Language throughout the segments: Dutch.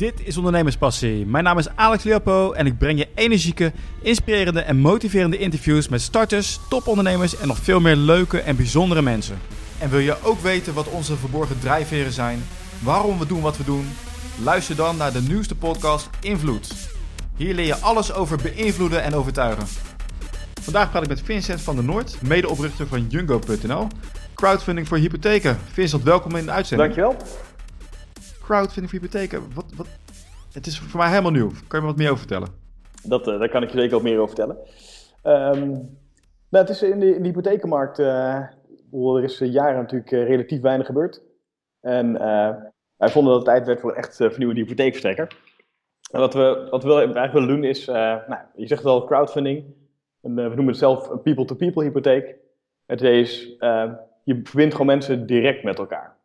Dit is Ondernemerspassie. Mijn naam is Alex Leopo en ik breng je energieke, inspirerende en motiverende interviews met starters, topondernemers en nog veel meer leuke en bijzondere mensen. En wil je ook weten wat onze verborgen drijfveren zijn, waarom we doen wat we doen? Luister dan naar de nieuwste podcast Invloed. Hier leer je alles over beïnvloeden en overtuigen. Vandaag praat ik met Vincent van der Noord, medeoprichter van Jungo.nl, crowdfunding voor hypotheken. Vincent, welkom in de uitzending. Dankjewel. Crowdfunding voor hypotheken, wat, wat, het is voor mij helemaal nieuw. Kan je me wat meer over vertellen? Dat, uh, daar kan ik je zeker wat meer over vertellen. Um, nou, het is in de, in de hypothekenmarkt, uh, er is jaren natuurlijk relatief weinig gebeurd. En wij vonden dat het tijd werd voor een echt vernieuwende hypotheekverstrekker. En wat we, wat we eigenlijk willen doen is, nou, je zegt wel crowdfunding. En, we noemen het zelf een people-to-people hypotheek. Het idee is, je verbindt gewoon mensen direct met elkaar.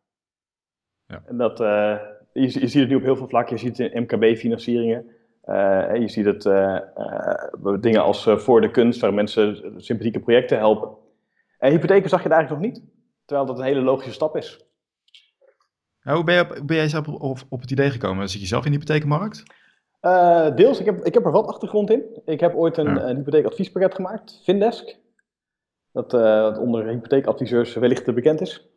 Ja. En dat, je, je, ziet het nu op heel veel vlakken. Je ziet het in MKB-financieringen. Uh, je ziet het uh, dingen als voor de kunst, waar mensen sympathieke projecten helpen. En hypotheken zag je het eigenlijk nog niet. Terwijl dat een hele logische stap is. hoe ben, je, ben jij zelf op, op, het idee gekomen? Zit je zelf in de hypotheekmarkt? deels. Ik heb, ik heb er wat achtergrond in. Ik heb ooit een, ja. een hypotheekadviespakket gemaakt, Findesk. Dat, dat onder hypotheekadviseurs wellicht bekend is.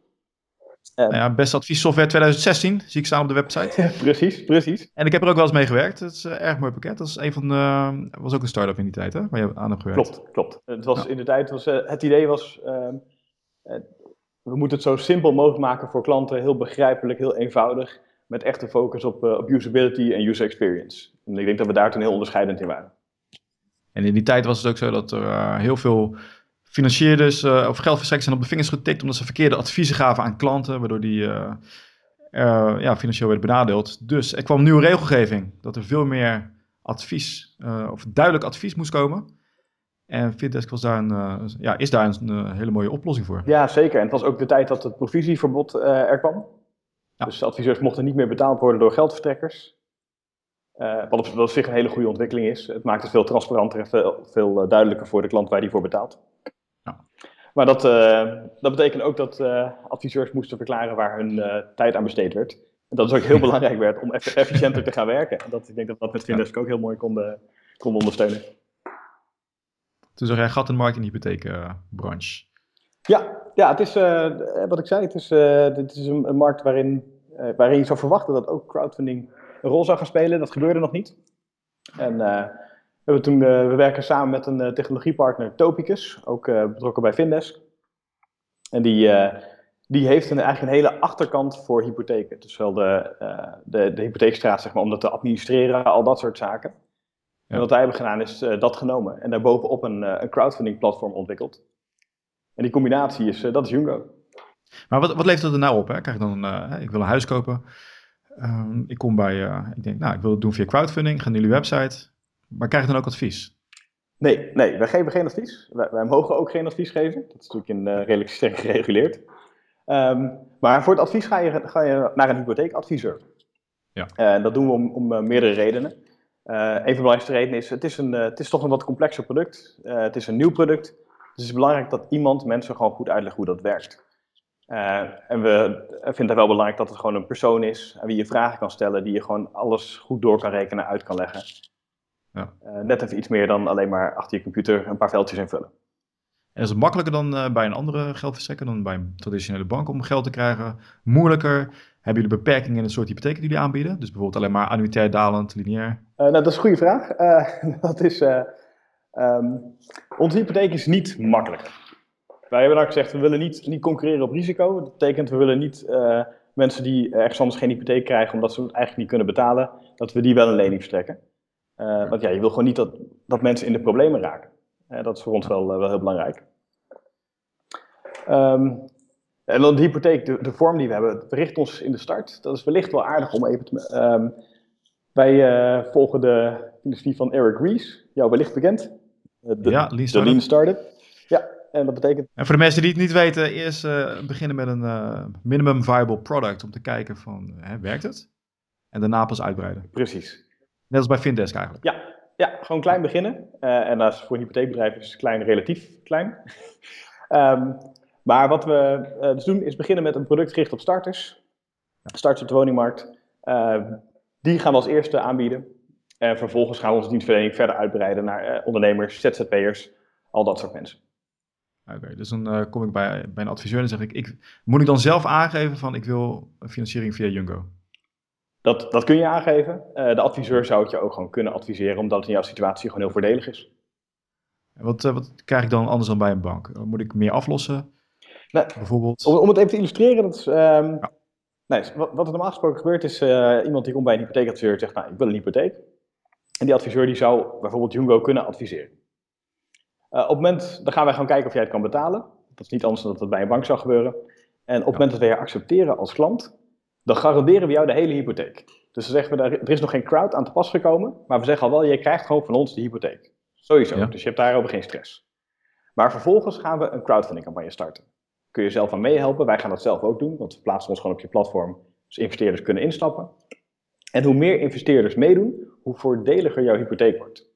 Nou ja, best advies software 2016, zie ik staan op de website. precies, precies. En ik heb er ook wel eens mee gewerkt. Het is een erg mooi pakket. Dat is een van de, was ook een start-up in die tijd, hè, waar je aan hebt gewerkt. Klopt, klopt. Het was in de tijd, was, het idee was, uh, we moeten het zo simpel mogelijk maken voor klanten. Heel begrijpelijk, heel eenvoudig. Met echte focus op, op usability en user experience. En ik denk dat we daar toen heel onderscheidend in waren. En in die tijd was het ook zo dat er heel veel financierders uh, of geldverstrekkers zijn op de vingers getikt omdat ze verkeerde adviezen gaven aan klanten, waardoor die uh, uh, ja, financieel werden benadeeld. Dus er kwam nieuwe regelgeving, dat er veel meer advies, of duidelijk advies moest komen. En Findesk was daar een, ja, is daar een hele mooie oplossing voor. Ja, zeker. En het was ook de tijd dat het provisieverbod er kwam. Ja. Dus adviseurs mochten niet meer betaald worden door geldverstrekkers. wat op, op zich een hele goede ontwikkeling is. Het maakt het veel transparanter en veel, veel duidelijker voor de klant waar die voor betaalt. Maar dat, uh, dat betekent ook dat uh, adviseurs moesten verklaren waar hun tijd aan besteed werd. En dat is ook heel belangrijk werd om eff efficiënter te gaan werken. En dat, ik denk dat we dat met Findesk ook heel mooi konden, konden ondersteunen. Toen zag jij gat in de markt in de hypotheekbranche. ja, ja, het is wat ik zei, het is, dit is een, een, markt waarin, waarin je zou verwachten dat ook crowdfunding een rol zou gaan spelen. Dat gebeurde nog niet. En we, hebben toen, uh, we werken samen met een technologiepartner, Topicus, ook betrokken bij Findesk. En die, die heeft een, eigenlijk een hele achterkant voor hypotheken. Dus wel de, de, de hypotheekstraat, zeg maar, om dat te administreren, al dat soort zaken. Ja. En wat wij hebben gedaan is dat genomen en daarbovenop een, een crowdfunding platform ontwikkeld. En die combinatie is, dat is Jungo. Maar wat, wat levert dat er nou op? Hè? Krijg ik dan, ik wil een huis kopen. Um, ik kom bij, ik denk, nou, ik wil het doen via crowdfunding. Ik ga naar jullie website. Maar krijg je dan ook advies? Nee, nee, wij geven geen advies. Wij, wij mogen ook geen advies geven. Dat is natuurlijk in, uh, redelijk streng gereguleerd. Um, maar voor het advies ga je, ga je naar een hypotheekadviseur. Ja. Dat doen we om, om meerdere redenen. een van de belangrijkste redenen is, het is, een, het is toch een wat complexer product. het is een nieuw product. Dus het is belangrijk dat iemand mensen gewoon goed uitlegt hoe dat werkt. En we vinden het wel belangrijk dat het gewoon een persoon is aan wie je vragen kan stellen, die je gewoon alles goed door kan rekenen, uit kan leggen. Ja. Uh, net even iets meer dan alleen maar achter je computer een paar veldjes invullen. En is het makkelijker dan uh, bij een andere geldverstrekker, dan bij een traditionele bank om geld te krijgen? Moeilijker? Hebben jullie beperkingen in het soort hypotheken die jullie aanbieden? Dus bijvoorbeeld alleen maar annuitair dalend, lineair? Uh, nou, dat is een goede vraag. dat is, um, onze hypotheek is niet makkelijker. Wij hebben dan gezegd, we willen niet, niet concurreren op risico. Dat betekent, we willen niet mensen die ergens anders geen hypotheek krijgen omdat ze het eigenlijk niet kunnen betalen, dat we die wel een lening verstrekken. Uh, want ja, je wil gewoon niet dat, dat mensen in de problemen raken. Uh, dat is voor ons wel, wel heel belangrijk. Um, en dan de hypotheek, de, de, vorm die we hebben, richt ons in de start. Dat is wellicht wel aardig om even te... Um, wij volgen de filosofie van Eric Ries, jou wellicht bekend. De, ja, Lean de Lean Startup. Ja, en dat betekent... En voor de mensen die het niet weten, eerst beginnen met een minimum viable product om te kijken van, hè, werkt het? En daarna pas uitbreiden. Precies. Net als bij Findesk eigenlijk. Ja, ja gewoon klein beginnen. Uh, en als voor een hypotheekbedrijf is klein relatief klein. um, maar wat we dus doen is beginnen met een product gericht op starters. Starters op de woningmarkt. Uh, Die gaan we als eerste aanbieden. En vervolgens gaan we onze dienstverlening verder uitbreiden naar eh, ondernemers, ZZP'ers, al dat soort mensen. Oké, dus dan uh, kom ik bij, bij een adviseur en zeg ik, ik, moet ik dan zelf aangeven van ik wil financiering via Jungo? Dat, dat kun je aangeven. Uh, de adviseur zou het je ook gewoon kunnen adviseren, omdat het in jouw situatie gewoon heel voordelig is. Wat, uh, wat krijg ik dan anders dan bij een bank? Moet ik meer aflossen? Nou, Bijvoorbeeld? Om, om, het even te illustreren, dat is, um, ja. nee, wat, wat er normaal gesproken gebeurt is, iemand die komt bij een hypotheekadviseur zegt, nou, ik wil een hypotheek. En die adviseur die zou bijvoorbeeld Jungo kunnen adviseren. Uh, op het moment, dan gaan wij gewoon kijken of jij het kan betalen. Dat is niet anders dan dat het bij een bank zou gebeuren. En op het moment dat wij je accepteren als klant, dan garanderen we jou de hele hypotheek. Dus dan zeggen we, er is nog geen crowd aan te pas gekomen, maar we zeggen al wel, je krijgt gewoon van ons de hypotheek. Sowieso, dus je hebt daarover geen stress. Maar vervolgens gaan we een crowdfunding campagne starten. Kun je zelf aan meehelpen, wij gaan dat zelf ook doen, want we plaatsen ons gewoon op je platform, dus investeerders kunnen instappen. En hoe meer investeerders meedoen, hoe voordeliger jouw hypotheek wordt.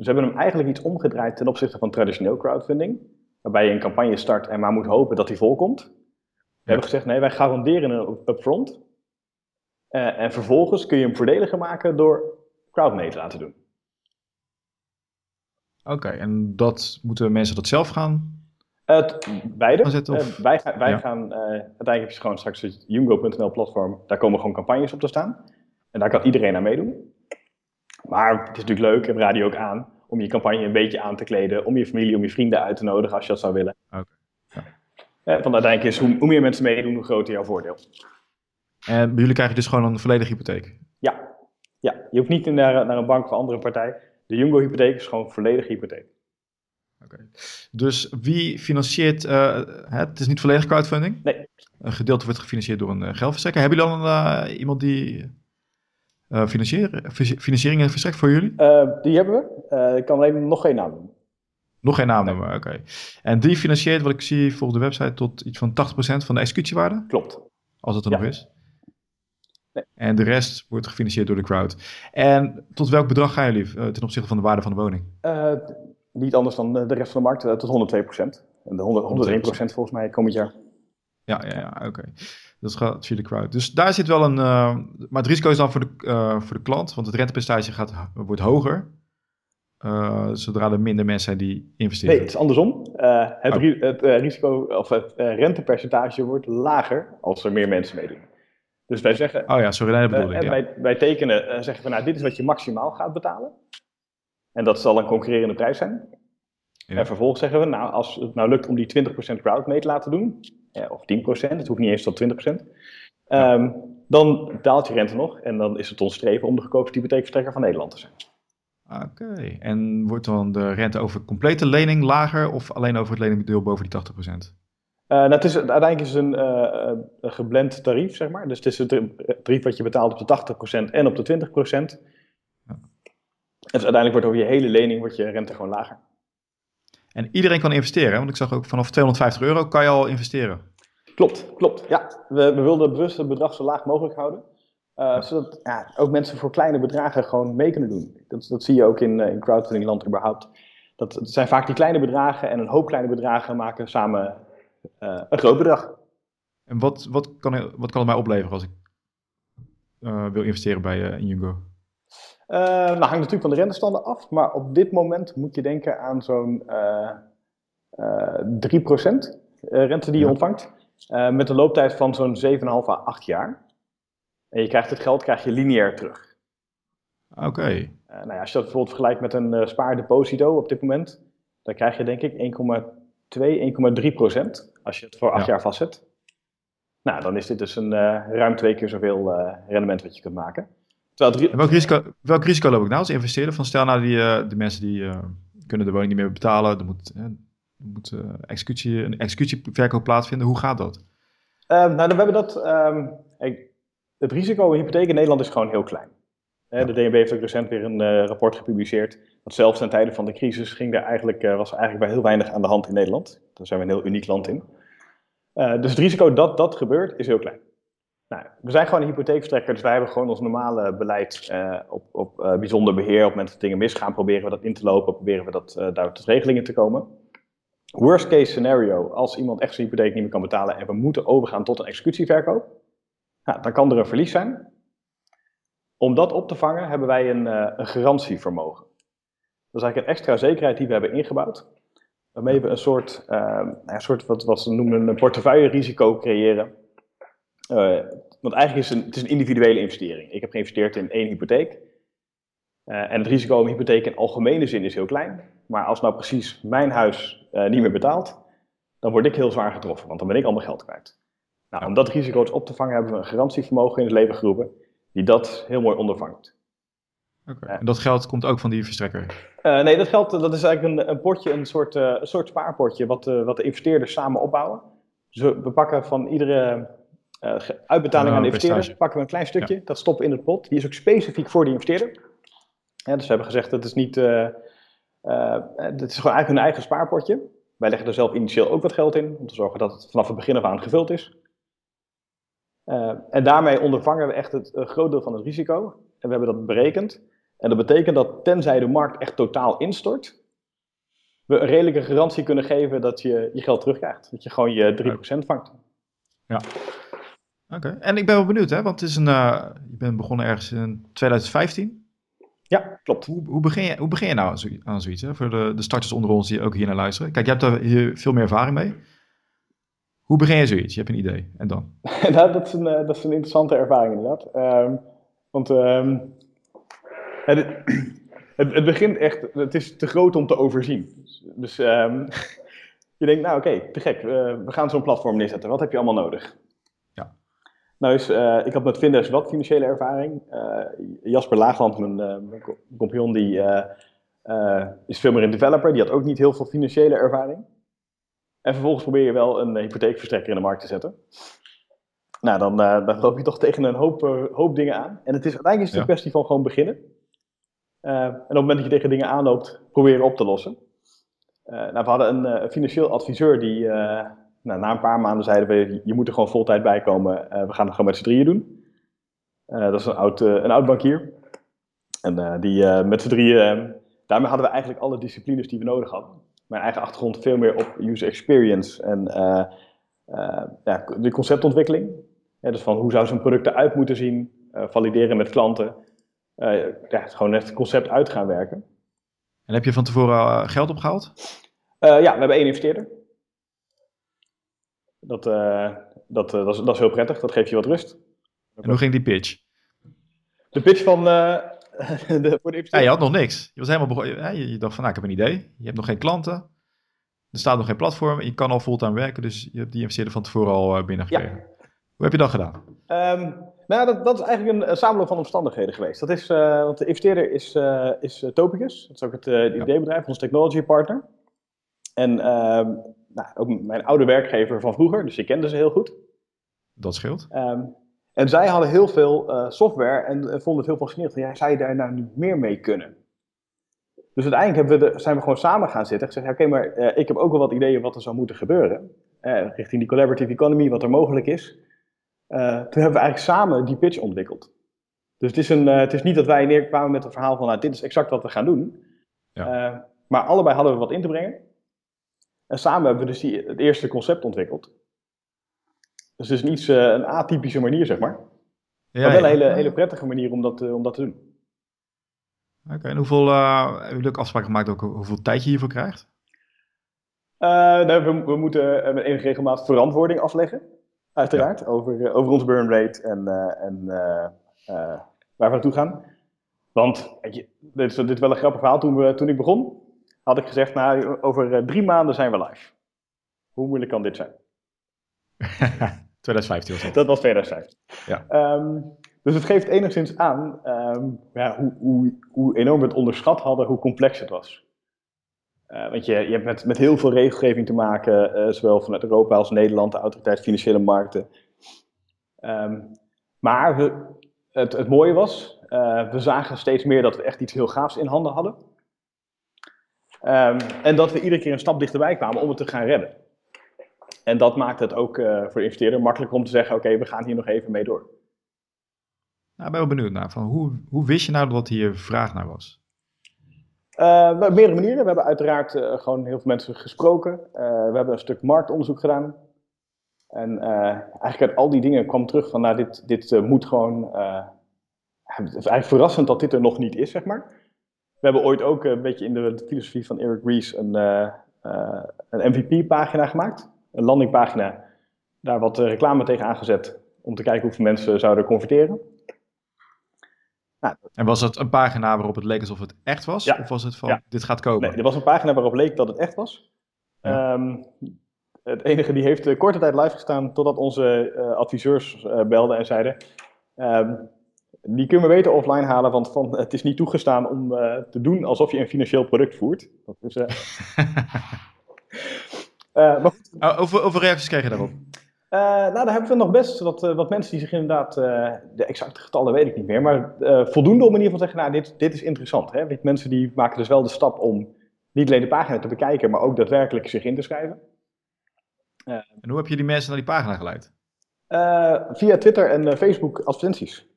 Dus we hebben hem eigenlijk iets omgedraaid ten opzichte van traditioneel crowdfunding, waarbij je een campagne start en maar moet hopen dat die volkomt. We hebben gezegd, nee, wij garanderen een upfront. Uh, en vervolgens kun je hem voordeliger maken door crowdmate te laten doen. Oké, en dat moeten mensen dat zelf gaan uh, beide. Uh, wij, wij gaan, uiteindelijk heb je gewoon straks het Jungo.nl platform, daar komen gewoon campagnes op te staan. En daar kan iedereen aan meedoen. Maar het is natuurlijk leuk, en we raden je ook aan, om je campagne een beetje aan te kleden, om je familie, om je vrienden uit te nodigen als je dat zou willen. Oké. Okay. want uiteindelijk is hoe, hoe, meer mensen meedoen, hoe groter jouw voordeel. En bij jullie krijg je dus gewoon een volledige hypotheek? Ja, ja. je hoeft niet naar, naar een bank of andere partij. De Jungo-hypotheek is gewoon een volledige hypotheek. Oké. Dus wie financiert, uh, het is niet volledig crowdfunding? Nee. Een gedeelte wordt gefinancierd door een geldverstrekker. Hebben jullie dan uh, iemand die uh, financiering verstrekt voor jullie? die hebben we. ik kan alleen nog geen naam noemen. Nog geen naam noemen, oké. En die financiert, wat ik zie volgens de website, tot iets van 80% van de executiewaarde? Klopt. Als het er nog is. Nee. En de rest wordt gefinancierd door de crowd. En tot welk bedrag gaan jullie ten opzichte van de waarde van de woning? niet anders dan de rest van de markt, tot 102% En de 100, 101% volgens mij komend jaar. Ja, ja, ja oké. Dat gaat via de crowd. Dus daar zit wel een. Uh, maar het risico is dan voor de, uh, voor de klant, want het rentepercentage gaat, wordt hoger. Uh, zodra er minder mensen zijn die investeren. Nee, het is andersom. het, oh. het risico of het rentepercentage wordt lager als er meer mensen meedoen. Dus wij zeggen. Oh ja, sorry, dat bedoel ik. Ja. Wij, wij tekenen, zeggen van nou, dit is wat je maximaal gaat betalen. En dat zal een concurrerende prijs zijn. Ja. En vervolgens zeggen we, nou, als het nou lukt om die 20% crowdmate te laten doen, of 10%, het hoeft niet eens tot 20%, um, ehm, dan daalt je rente nog en dan is het ons streven om de goedkoopste hypotheekverstrekker van Nederland te zijn. Oké, en wordt dan de rente over complete lening lager of alleen over het leningdeel boven die 80%? Uh, nou, het is, uiteindelijk is het een, uh, geblend tarief, zeg maar. Dus het is het tarief wat je betaalt op de 80% en op de 20%. Dus uiteindelijk wordt over je hele lening wordt je rente gewoon lager. En iedereen kan investeren, want ik zag ook vanaf 250 euro kan je al investeren. Klopt, klopt. Ja, we, we wilden bewust het bedrag zo laag mogelijk houden. Uh, Zodat ja, ook mensen voor kleine bedragen gewoon mee kunnen doen. Dat, dat zie je ook in, uh, in crowdfunding land überhaupt. Dat, het zijn vaak die kleine bedragen en een hoop kleine bedragen maken samen uh, een groot bedrag. En wat, wat, kan, wat kan het mij opleveren als ik wil investeren bij Injungo? Uh, nou, hangt natuurlijk van de rentestanden af, maar op dit moment moet je denken aan zo'n uh, uh, 3% rente die je ontvangt. Uh, met een looptijd van zo'n 7,5 à 8 jaar. En je krijgt het geld krijg je lineair terug. Oké. Okay. Uh, nou ja, als je dat bijvoorbeeld vergelijkt met een spaardeposito op dit moment, dan krijg je denk ik 1,2, 1,3 procent als je het voor 8 ja. jaar vastzet. Nou, dan is dit dus een ruim twee keer zoveel rendement wat je kunt maken. Welk, risico, welk risico loop ik nou als investeerder? Van stel nou die, uh, de mensen die uh, kunnen de woning niet meer betalen, er moet, uh, moet executie, een executieverkoop plaatsvinden. Hoe gaat dat? Ehm, nou, dan hebben we dat. Um, het risico in hypotheek in Nederland is gewoon heel klein. Ja. De DNB heeft ook recent weer een rapport gepubliceerd. Dat zelfs ten tijde van de crisis ging er eigenlijk, was er eigenlijk bij heel weinig aan de hand in Nederland. Daar zijn we een heel uniek land in. dus het risico dat dat gebeurt is heel klein. Nou, we zijn gewoon een hypotheekverstrekker, dus wij hebben gewoon ons normale beleid uh, op, op uh, bijzonder beheer. Op het moment dat dingen misgaan, proberen we dat in te lopen, proberen we dat, uh, daar tot regelingen te komen. Worst case scenario, als iemand echt zijn hypotheek niet meer kan betalen en we moeten overgaan tot een executieverkoop, nou, dan kan er een verlies zijn. Om dat op te vangen hebben wij een, een garantievermogen. Dat is eigenlijk een extra zekerheid die we hebben ingebouwd. Waarmee we een soort, een soort wat, wat ze noemen een portefeuille-risico creëren. Want eigenlijk is het een, het is een individuele investering. Ik heb geïnvesteerd in één hypotheek. en het risico om hypotheek in algemene zin is heel klein. Maar als nou precies mijn huis niet meer betaalt, dan word ik heel zwaar getroffen, want dan ben ik al mijn geld kwijt. Nou, om dat risico's op te vangen hebben we een garantievermogen in het leven geroepen, die dat heel mooi ondervangt. En dat geld komt ook van die verstrekker? Uh, nee, dat geld dat is eigenlijk een, een potje, een soort, uh, een soort spaarpotje, wat, uh, wat de investeerders samen opbouwen. Dus we pakken van iedere uitbetaling aan de investeerder, pakken we een klein stukje, ja. dat stoppen in het pot. Die is ook specifiek voor die investeerder. Ja, dus we hebben gezegd, dat is niet, dat is gewoon eigenlijk hun eigen spaarpotje. Wij leggen er zelf initieel ook wat geld in, om te zorgen dat het vanaf het begin af aan gevuld is. En daarmee ondervangen we echt het groot deel van het risico. En we hebben dat berekend. En dat betekent dat tenzij de markt echt totaal instort, we een redelijke garantie kunnen geven dat je je geld terugkrijgt. Dat je gewoon je 3% vangt. Ja. Oké, en ik ben wel benieuwd, hè? want het is een, uh, je bent begonnen ergens in 2015. Ja, klopt. Hoe, hoe, begin, je, hoe begin je nou aan, zo, aan zoiets? Hè? Voor de, de starters onder ons die ook hier naar luisteren. Kijk, je hebt daar hier veel meer ervaring mee. Hoe begin je zoiets? Je hebt een idee. En dan? nou, dat, is een, dat is een interessante ervaring inderdaad. Um, want um, het, het, het, begint echt, het is te groot om te overzien. Dus um, je denkt, nou oké, okay, te gek. Uh, we gaan zo'n platform neerzetten. Wat heb je allemaal nodig? Nou is, uh, ik had met Vindes wat financiële ervaring. Uh, Jasper Laagland, mijn, uh, compagnon, die is veel meer een developer. Die had ook niet heel veel financiële ervaring. En vervolgens probeer je wel een hypotheekverstrekker in de markt te zetten. Nou, dan, dan loop je toch tegen een hoop, hoop dingen aan. En het is, uiteindelijk is het ja. een kwestie van gewoon beginnen. en op het moment dat je tegen dingen aanloopt, proberen op te lossen. nou, we hadden een financieel adviseur die nou, na een paar maanden zeiden we, je moet er gewoon voltijd bij komen. Uh, we gaan het gewoon met z'n drieën doen. Uh, dat is een oud, uh, een oud bankier. En die met z'n drieën, daarmee hadden we eigenlijk alle disciplines die we nodig hadden. Mijn eigen achtergrond veel meer op user experience en ja, de conceptontwikkeling. Ja, dus van hoe zou zo'n product eruit moeten zien, valideren met klanten. ja, gewoon net het concept uit gaan werken. En heb je van tevoren geld opgehaald? ja, we hebben één investeerder. Dat, uh, dat, uh, dat, is, dat, is, heel prettig, dat geeft je wat rust. En hoe ging die pitch? De pitch van uh, de, voor de ja, je had nog niks. Je, was helemaal begonnen, ja, je, dacht van, nou, ik heb een idee. Je hebt nog geen klanten. Er staat nog geen platform. Je kan al fulltime werken, dus je hebt die investeerder van tevoren al binnengekregen. Ja. Hoe heb je dat gedaan? Um, nou, dat, dat, is eigenlijk een, een samenloop van omstandigheden geweest. Dat is, want de investeerder is, is Topicus. Dat is ook het, het. ID-bedrijf, ons technology partner. En uh, nou, ook mijn oude werkgever van vroeger, dus je kende ze heel goed. Dat scheelt. Um, en zij hadden heel veel uh, software en uh, vonden het heel fascinerend. Ja, zou je daar nou niet meer mee kunnen? Dus uiteindelijk hebben we de, zijn we gewoon samen gaan zitten en gezegd, oké, okay, maar uh, ik heb ook wel wat ideeën wat er zou moeten gebeuren. richting die collaborative economy, wat er mogelijk is. toen hebben we eigenlijk samen die pitch ontwikkeld. Dus het is, een, het is niet dat wij neerkwamen met een verhaal van, nou, dit is exact wat we gaan doen. Ja. maar allebei hadden we wat in te brengen. En samen hebben we dus die, het eerste concept ontwikkeld. Dus het is een iets, uh, een atypische manier, zeg maar. Ja, maar wel een hele, hele prettige manier om dat, uh, om dat te doen. Oké, okay, en hoeveel, uh, hebben jullie ook afspraken gemaakt ook hoeveel tijd je hiervoor krijgt? nou, we, we, moeten met enige regelmaat verantwoording afleggen, uiteraard, ja. over, over ons burn rate en, en waar we naartoe gaan. Want, weet je, dit is, dit is wel een grappig verhaal. Toen, we, toen ik begon, had ik gezegd, nou, over uh, drie maanden zijn we live. Hoe moeilijk kan dit zijn? 2015 was dat. Dat was 2015. Ja. Um, dus het geeft enigszins aan um, ja, hoe, hoe, hoe, enorm we het onderschat hadden, hoe complex het was. Uh, want je, je hebt met, met heel veel regelgeving te maken, uh, zowel vanuit Europa als Nederland, de Autoriteit Financiële Markten. Um, maar we, het, het mooie was, uh, we zagen steeds meer dat we echt iets heel gaafs in handen hadden. Um, en dat we iedere keer een stap dichterbij kwamen om het te gaan redden. En dat maakt het ook uh, voor de investeerder makkelijker om te zeggen: oké, okay, we gaan hier nog even mee door. Nou, ik ben wel benieuwd naar. Van hoe, hoe wist je nou dat hier vraag naar was? Uh, op meerdere manieren. We hebben uiteraard uh, gewoon heel veel mensen gesproken. we hebben een stuk marktonderzoek gedaan. En eigenlijk uit al die dingen kwam terug van: nou, dit, dit moet gewoon. het is eigenlijk verrassend dat dit er nog niet is, zeg maar. We hebben ooit ook een beetje in de filosofie van Eric Ries een, een MVP-pagina gemaakt. Een landingpagina, daar wat reclame tegen aangezet om te kijken hoeveel mensen zouden converteren. Nou, en was het een pagina waarop het leek alsof het echt was? Ja. Of was het van, dit gaat komen? Nee, er was een pagina waarop leek dat het echt was. Ehm, het enige die heeft korte tijd live gestaan totdat onze uh, adviseurs uh, belden en zeiden... Um, die kunnen we beter offline halen, want van, het is niet toegestaan om uh, te doen alsof je een financieel product voert. Dat is, maar goed. Oh, over, over reacties krijg je daarop? Uh, nou, daar hebben we nog best wat, wat mensen die zich inderdaad, uh, de exacte getallen weet ik niet meer, maar voldoende om in ieder geval te zeggen, nou, dit, dit is interessant. Hè? Mensen die maken dus wel de stap om niet alleen de pagina te bekijken, maar ook daadwerkelijk zich in te schrijven. en hoe heb je die mensen naar die pagina geleid? via Twitter en Facebook advertenties.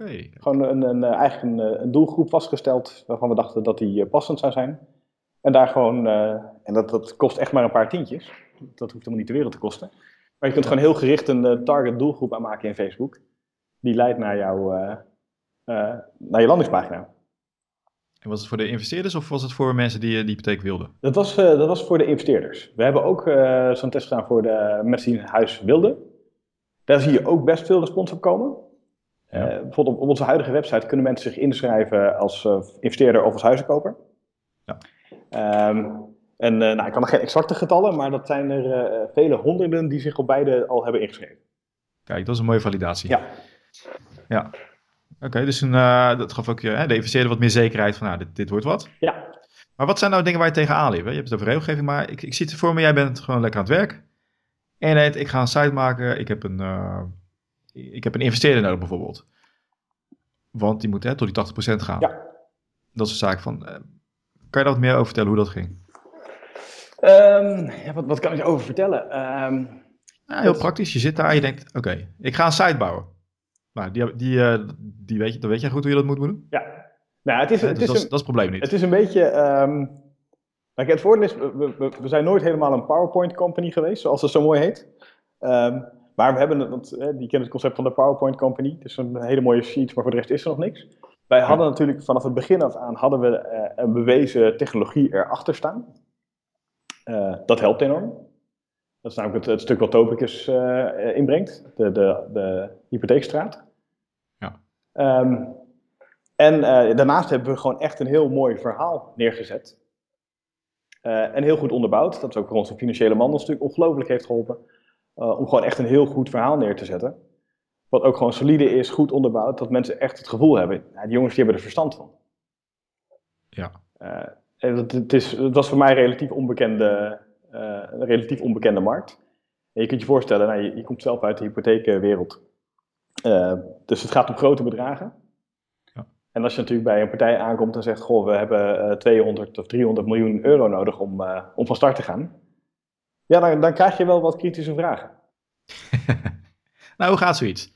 Okay. Gewoon een, een, eigenlijk een, een, doelgroep vastgesteld waarvan we dachten dat die passend zou zijn. En daar gewoon, en dat, dat kost echt maar een paar tientjes. Dat hoeft helemaal niet de wereld te kosten. Maar je kunt gewoon heel gericht een target doelgroep aanmaken in Facebook. Die leidt naar, jou, uh, uh, naar je landingspagina. En was het voor de investeerders of was het voor mensen die die hypotheek wilden? Dat was, dat was voor de investeerders. We hebben ook zo'n test gedaan voor de mensen die een huis wilden. Daar zie je ook best veel respons op komen. Ja. bijvoorbeeld op, onze huidige website kunnen mensen zich inschrijven als investeerder of als huizenkoper. Ja. Um, en uh, nou, ik kan nog geen exacte getallen, maar dat zijn er vele honderden die zich op beide al hebben ingeschreven. Kijk, dat is een mooie validatie. Ja. Ja. Oké, dus een, dat gaf ook je, de investeerder wat meer zekerheid van, nou, dit, dit wordt wat. Ja. Maar wat zijn nou dingen waar je tegenaan liep? Je hebt het over regelgeving, maar ik, ik zie het voor me, jij bent gewoon lekker aan het werk. En ik ga een site maken, ik heb een, ik heb een investeerder nodig bijvoorbeeld. Want die moet hè, tot die 80% gaan. Ja. Dat is een zaak van, kan je daar wat meer over vertellen hoe dat ging? Um, ja, wat, wat, kan ik erover vertellen? Um, heel praktisch. Je zit daar en je denkt, oké, ik ga een site bouwen. Nou, die, die, uh, die weet je, dan weet je goed hoe je dat moet doen? Ja. Nou, het is, het dus is dat, een, dat, is het probleem niet. Het is een beetje... Um, het voordeel is, we, we, we, zijn nooit helemaal een PowerPoint company geweest, zoals het zo mooi heet. Maar we hebben, want, die kennen het concept van de PowerPoint company. Het is een hele mooie sheet, maar voor de rest is er nog niks. Wij hadden natuurlijk vanaf het begin af aan hadden we uh, een bewezen technologie erachter staan. Uh, dat helpt enorm. Dat is namelijk het, het stuk wat Topicus uh, inbrengt, de, de, de hypotheekstraat. Ja. Um, en uh, daarnaast hebben we gewoon echt een heel mooi verhaal neergezet. en heel goed onderbouwd. Dat is ook voor onze financiële man stuk ongelooflijk heeft geholpen. Om gewoon echt een heel goed verhaal neer te zetten. Wat ook gewoon solide is, goed onderbouwd. Dat mensen echt het gevoel hebben, nou, die jongens die hebben er verstand van. Ja. Het, het, is, het was voor mij een relatief onbekende, uh, een relatief onbekende markt. En je kunt je voorstellen, nou, je, je, komt zelf uit de hypotheekwereld. Uh, dus het gaat om grote bedragen. Ja. En als je natuurlijk bij een partij aankomt en zegt: Goh, we hebben 200 of 300 miljoen euro nodig om, uh, om van start te gaan. Ja, dan, dan krijg je wel wat kritische vragen. nou, hoe gaat zoiets?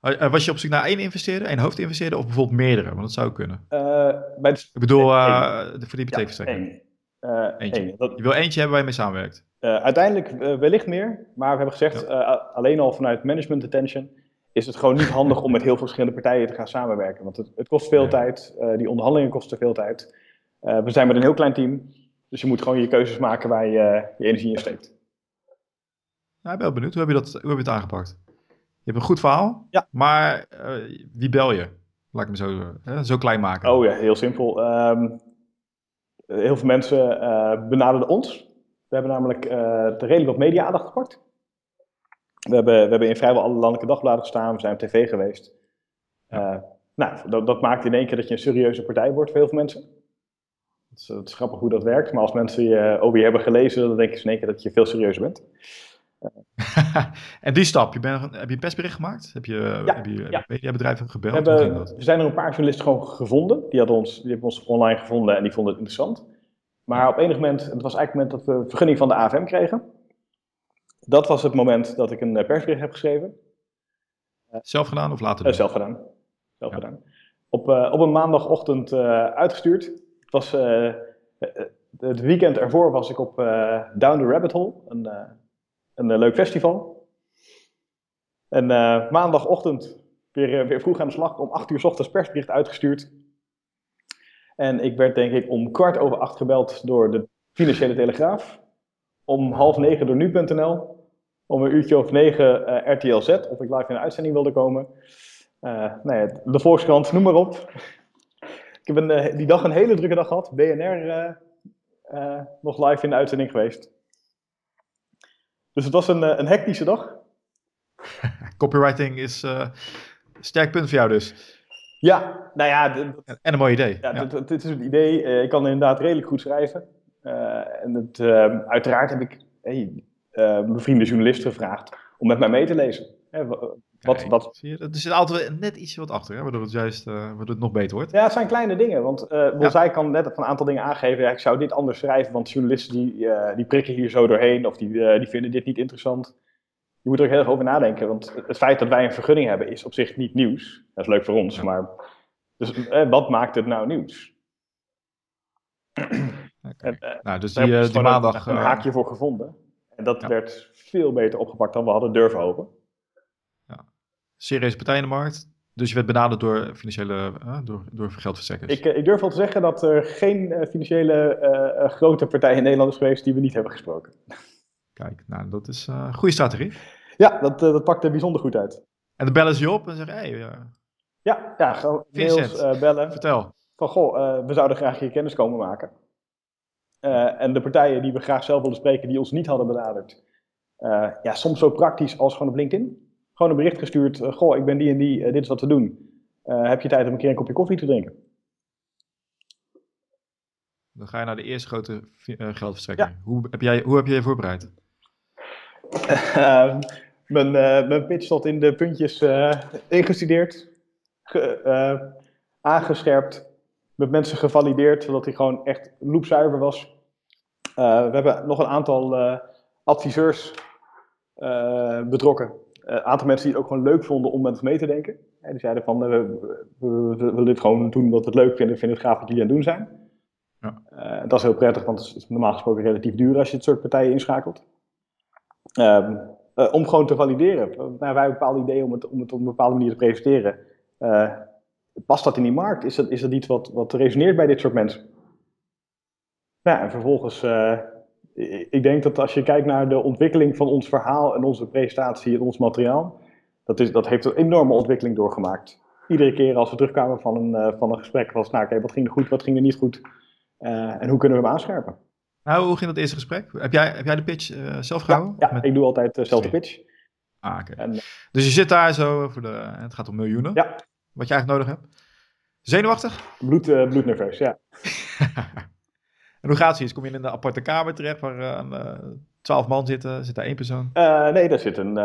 Eh, was je op zoek naar één investeerder, één hoofdinvesteerder of bijvoorbeeld meerdere? Want dat zou kunnen. Uh, bij Ik bedoel, uh, de, voor die hypotheekverstrekking. Ja, uh, eentje. Dat... Je wil eentje hebben waar je mee samenwerkt? uiteindelijk wellicht meer, maar we hebben gezegd, ja. alleen al vanuit management attention is het gewoon niet handig om met heel veel verschillende partijen te gaan samenwerken. Want het, het kost veel ja. tijd, die onderhandelingen kosten veel tijd. we zijn met een heel klein team, dus je moet gewoon je keuzes maken waar je je energie in steekt. Nou, ik ben wel benieuwd. Hoe heb je, dat, hoe heb je het aangepakt? Je hebt een goed verhaal, ja. maar uh, wie bel je? Laat ik me zo, uh, zo klein maken. Oh ja, heel simpel. Um, heel veel mensen uh, benaderden ons. We hebben namelijk redelijk wat media-aandacht gepakt. We hebben, we hebben in vrijwel alle landelijke dagbladen gestaan, we zijn op tv geweest. Ja. nou, dat, dat, maakt in één keer dat je een serieuze partij wordt voor heel veel mensen. Het is, het is grappig hoe dat werkt, maar als mensen je over je hebben gelezen, dan denken ze in één keer dat je veel serieuzer bent. en die stap, je heb je een persbericht gemaakt? Heb je, ja, heb je ja. mediabedrijven gebeld? We, hebben, we zijn er een paar journalisten gewoon gevonden. Die, hadden ons, die hebben ons online gevonden en die vonden het interessant. Maar op enig moment, het was eigenlijk het moment dat we vergunning van de AFM kregen. Dat was het moment dat ik een persbericht heb geschreven. Zelf gedaan of later? Uh, zelf gedaan. Zelf ja. gedaan. Op, uh, op een maandagochtend uh, uitgestuurd. Was het weekend ervoor was ik op Down the Rabbit Hole, een een leuk festival. En maandagochtend weer, weer vroeg aan de slag. Om acht uur s ochtends persbericht uitgestuurd. En ik werd denk ik om kwart over acht gebeld door de Financiële Telegraaf. Om half negen door nu.nl. Om een uurtje of negen uh, RTL Z, of ik live in de uitzending wilde komen. Uh, nou ja, de Volkskrant, noem maar op. ik heb een, uh, die dag een hele drukke dag gehad. BNR nog live in de uitzending geweest. Dus het was een, een hectische dag. Copywriting is een sterk punt voor jou dus. Ja, nou ja. En een mooi idee. Ja, ja. Dit, is het idee. Ik kan inderdaad redelijk goed schrijven. En het, uh, uiteraard heb ik hey, mijn vrienden journalisten gevraagd om met mij mee te lezen. Hè, wat, wat, zie je, er zit altijd net iets wat achter, hè, waardoor, het juist, waardoor het nog beter wordt. Ja, het zijn kleine dingen. Want ja. zij kan net een aantal dingen aangeven. Ja, ik zou dit anders schrijven, want journalisten die, die prikken hier zo doorheen. Of die, die vinden dit niet interessant je moet er ook heel erg over nadenken. Want het feit dat wij een vergunning hebben is op zich niet nieuws. Dat is leuk voor ons, maar dus, eh, wat maakt het nou nieuws? Okay. En, nou, dus die, uh, die maandag... Een, een, haakje voor gevonden. En dat ja. werd veel beter opgepakt dan we hadden durven hopen. Serieuze partij in de markt. Dus je werd benaderd door financiële, uh, door, door geldverstrekkers. Ik, ik durf wel te zeggen dat er geen financiële grote partij in Nederland is geweest die we niet hebben gesproken. Kijk, nou, dat is een goede strategie. Ja, dat, dat pakt er bijzonder goed uit. En dan bellen ze je op en zeggen, hé... Hey, ja, ja, gewoon mails, uh, bellen. Vertel. Van, goh, we zouden graag je kennis komen maken. en de partijen die we graag zelf willen spreken, die ons niet hadden benaderd. ja, soms zo praktisch als gewoon op LinkedIn. Gewoon een bericht gestuurd, goh, ik ben die en die, dit is wat we doen. heb je tijd om een keer een kopje koffie te drinken? Dan ga je naar de eerste grote geldverstrekking. Ja. Hoe, heb jij, hoe heb jij je voorbereid? Uh, mijn, uh, mijn pitch stond in de puntjes uh, ingestudeerd, ge, aangescherpt, met mensen gevalideerd, zodat hij gewoon echt loopzuiver was. we hebben nog een aantal adviseurs betrokken. Een aantal mensen die het ook gewoon leuk vonden om met ons mee te denken. die zeiden van, we, we, we, willen dit gewoon doen omdat we het leuk vinden. vinden het gaaf wat jullie aan het doen zijn. Ja. dat is heel prettig, want het is normaal gesproken relatief duur als je het soort partijen inschakelt. Um, uh, om gewoon te valideren. Nou, wij hebben een bepaald idee om het, om het op een bepaalde manier te presenteren. Past dat in die markt? Is dat, is dat iets wat, wat resoneert bij dit soort mensen? Nou, en vervolgens, ik denk dat als je kijkt naar de ontwikkeling van ons verhaal en onze presentatie en ons materiaal, dat, is, dat heeft een enorme ontwikkeling doorgemaakt. Iedere keer als we terugkwamen van een, van een gesprek was, nou oké, wat ging er goed, wat ging er niet goed en hoe kunnen we hem aanscherpen? Nou, hoe ging dat eerste gesprek? Heb jij, heb jij de pitch uh, zelf gehouden? Ja, ja ik doe altijd uh, zelf de pitch. Ah, oké. Okay. Dus je zit daar zo voor de. Het gaat om miljoenen. Ja. Wat je eigenlijk nodig hebt. Zenuwachtig? Bloed, bloednerveus, ja. en hoe gaat het? Kom je in een aparte kamer terecht waar twaalf man zitten? Zit daar één persoon? nee, daar zit een.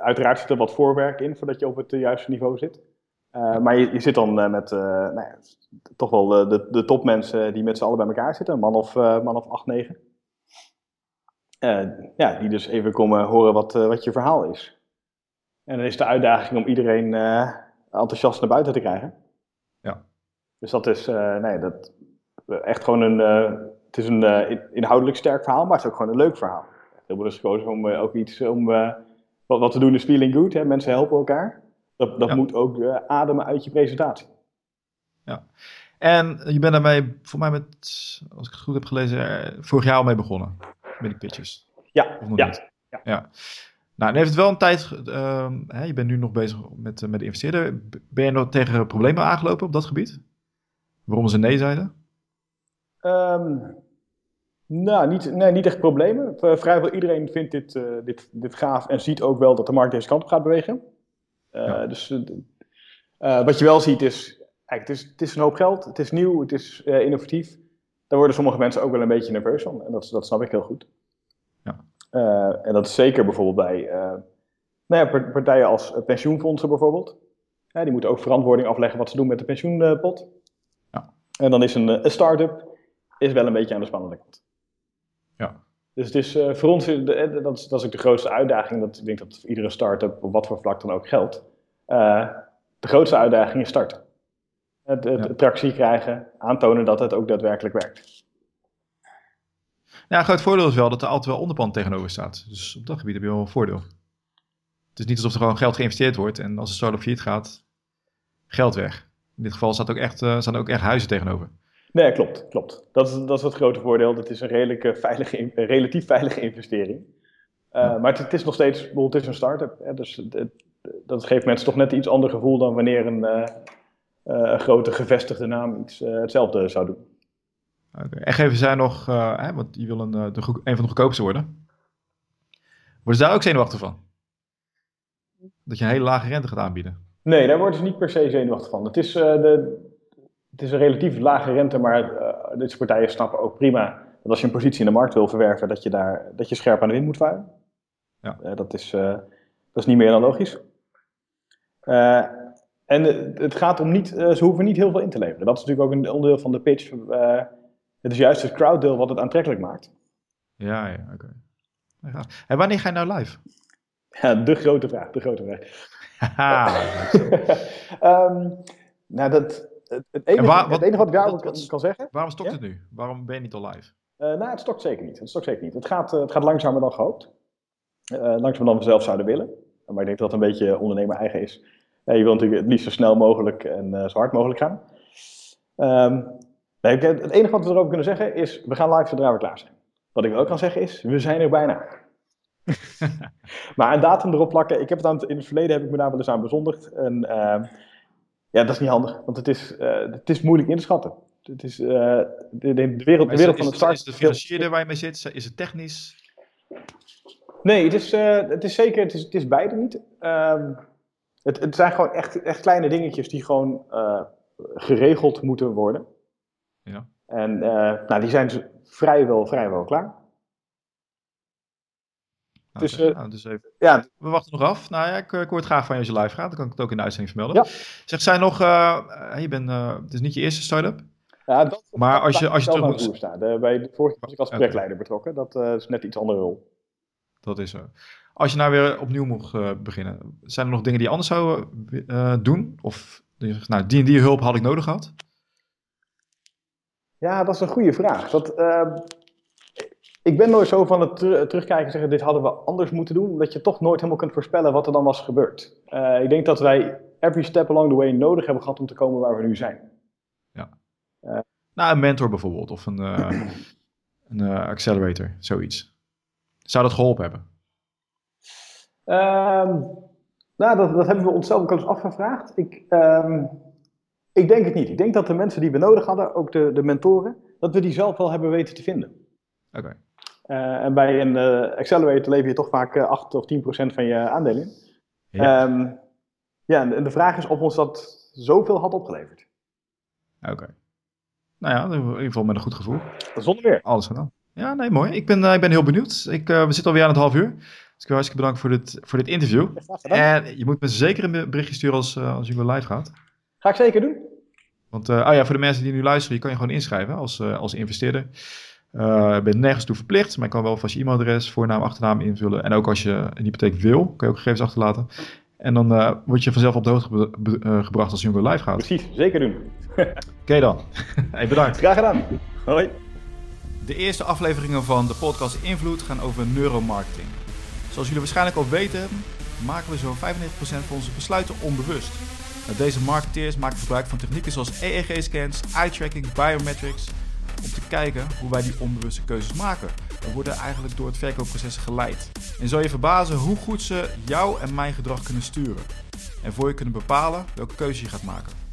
uiteraard zit er wat voorwerk in voordat je op het juiste niveau zit. Uh, maar je, je, zit dan uh, met uh, nou ja, toch wel de, de topmensen die met z'n allen bij elkaar zitten, een man of, man of acht, negen. ja, die dus even komen horen wat, wat je verhaal is. En dan is de uitdaging om iedereen enthousiast naar buiten te krijgen. Ja. Dus dat is nee, dat, echt gewoon een, het is een inhoudelijk sterk verhaal, maar het is ook gewoon een leuk verhaal. Heel bewust gekozen om ook iets, om, wat, wat we doen is feeling good, hè? mensen helpen elkaar. Dat, dat ja. moet ook ademen uit je presentatie. Ja. En je bent daarmee, voor mij met, als ik het goed heb gelezen, vorig jaar al mee begonnen. Met die pitches. Ja, ja, ja. ja. Nou, en heeft het wel een tijd, uh, hè, je bent nu nog bezig met, uh, met de investeerder. Ben je nog tegen problemen aangelopen op dat gebied? Waarom ze nee zeiden? Um, nou, niet, nee, niet echt problemen. Vrijwel iedereen vindt dit, uh, dit, dit gaaf en ziet ook wel dat de markt deze kant op gaat bewegen. Ja. Dus wat je wel ziet is, Kijk, het is, het is een hoop geld, het is nieuw, het is innovatief. Daar worden sommige mensen ook wel een beetje nerveus van. En dat, dat snap ik heel goed. Ja. En dat is zeker bijvoorbeeld bij nou ja, partijen als pensioenfondsen bijvoorbeeld. Die moeten ook verantwoording afleggen wat ze doen met de pensioenpot. Ja. En dan is een, een start-up is wel een beetje aan de spannende kant. Ja. Dus het is voor ons, dat is, dat is ook de grootste uitdaging. Dat, ik denk dat voor iedere start-up, op wat voor vlak dan ook geldt. de grootste uitdaging is starten het, het ja. tractie krijgen, aantonen dat het ook daadwerkelijk werkt. Ja, een groot voordeel is wel dat er altijd wel onderpand tegenover staat. Dus op dat gebied heb je wel een voordeel. Het is niet alsof er gewoon geld geïnvesteerd wordt en als een start-up failliet gaat, geld weg. In dit geval staat ook echt, uh, staan ook echt huizen tegenover. Nee, klopt. klopt. Dat, is, dat is het grote voordeel. Het is een redelijke, veilige, relatief veilige investering. Uh, Maar het, het, is nog steeds, het is een start-up. Hè, dus het, dat geeft mensen toch net iets ander gevoel dan wanneer een, uh, uh, grote gevestigde naam iets hetzelfde zou doen. Okay. En geven zij nog, hè, want je wil een, de, een van de goedkoopste worden. Worden ze daar ook zenuwachtig van? Dat je een hele lage rente gaat aanbieden? Nee, daar worden ze niet per se zenuwachtig van. Het is, de, het is een relatief lage rente, maar deze partijen snappen ook prima dat als je een positie in de markt wil verwerven, dat je, daar, dat je scherp aan de wind moet varen. Ja. dat, is, dat is niet meer dan logisch. Uh, en het gaat om niet, uh, ze hoeven niet heel veel in te leveren. Dat is natuurlijk ook een onderdeel van de pitch. Uh, het is juist het crowddeel wat het aantrekkelijk maakt. Ja, ja, oké. Okay. En wanneer ga je nou live? Ja, de grote vraag, de grote vraag. um, nou, dat, het, enige, waar, wat, het enige wat ik daarover kan, kan, zeggen... Waarom stokt ja? het nu? Waarom ben je niet al live? nou, het stokt zeker niet. Het stokt zeker niet. Het gaat, het gaat langzamer dan gehoopt. langzamer dan we zelf zouden willen. Maar ik denk dat het een beetje ondernemer eigen is. Ja, je wil natuurlijk het liefst zo snel mogelijk en uh, zo hard mogelijk gaan. Um, nee, het enige wat we erover kunnen zeggen is, we gaan live zodra we klaar zijn. Wat ik wel kan zeggen is, we zijn er bijna. maar een datum erop plakken, ik heb het aan het, in het verleden heb ik me daar wel eens aan bezondigd. En uh, ja, dat is niet handig, want het is, uh, het is moeilijk in te schatten. Het is, uh, de, de, wereld, de wereld van het start... Is de financierde waar je mee zit, is het technisch? Nee, het is, uh, het is zeker, het is, het is beide niet. Um, het, het zijn gewoon echt, echt kleine dingetjes die gewoon uh, geregeld moeten worden. Ja. En uh, nou, die zijn dus vrijwel, vrijwel klaar. Okay, dus, uh, nou, dus even. Ja. We wachten nog af. Nou ja, ik, ik hoor het graag van je als je live gaat. Dan kan ik het ook in de uitzending vermelden. Ja. Zegt zij nog, je bent, het is niet je eerste start-up. Ja, dat, maar als je, als je terug moet... staan. De, bij de vorige was ik als projectleider okay. betrokken. Dat is net iets andere rol. Dat is zo. Als je nou weer opnieuw mocht uh, beginnen, zijn er nog dingen die je anders zou uh, doen? Of nou, die en die hulp had ik nodig gehad? Ja, dat is een goede vraag. Dat, uh, ik ben nooit zo van het ter terugkijken en zeggen: dit hadden we anders moeten doen, omdat je toch nooit helemaal kunt voorspellen wat er dan was gebeurd. ik denk dat wij every step along the way nodig hebben gehad om te komen waar we nu zijn. Ja. nou, een mentor bijvoorbeeld, of een, een accelerator, zoiets. Zou dat geholpen hebben? Um, nou, dat, dat, hebben we onszelf ook eens afgevraagd. Ik, um, ik denk het niet. Ik denk dat de mensen die we nodig hadden, ook de, de mentoren, dat we die zelf wel hebben weten te vinden. Oké. Okay. Uh, en bij een uh, accelerator lever je toch vaak uh, 8 of 10 procent van je aandelen in. Ja. Um, ja, en de vraag is of ons dat zoveel had opgeleverd. Oké. Okay. Nou ja, in ieder geval met een goed gevoel. Zonder meer. Alles gedaan. Ja, nee, mooi. Ik ben, ik ben heel benieuwd. Ik, we zitten alweer aan het half uur. Dus ik wil hartstikke bedankt voor dit, voor dit interview. En je moet me zeker een berichtje sturen als, uh, als je live gaat. Ga ik zeker doen. Want uh, oh ja, voor de mensen die nu luisteren, je kan je gewoon inschrijven als, uh, als investeerder. Je bent nergens toe verplicht, maar je kan wel vast je e-mailadres, voornaam, achternaam invullen. En ook als je een hypotheek wil, kan je ook gegevens achterlaten. En dan word je vanzelf op de hoogte gebracht als Jungo live gaat. Precies, zeker doen. Oké okay dan. hey, bedankt. Graag gedaan. Hoi. De eerste afleveringen van de podcast Invloed gaan over neuromarketing. Zoals jullie waarschijnlijk al weten, maken we zo'n 95% van onze besluiten onbewust. Deze marketeers maken gebruik van technieken zoals EEG-scans, eye-tracking, biometrics, om te kijken hoe wij die onbewuste keuzes maken. We worden eigenlijk door het verkoopproces geleid. En zal je verbazen hoe goed ze jou en mijn gedrag kunnen sturen. En voor je kunnen bepalen welke keuze je gaat maken.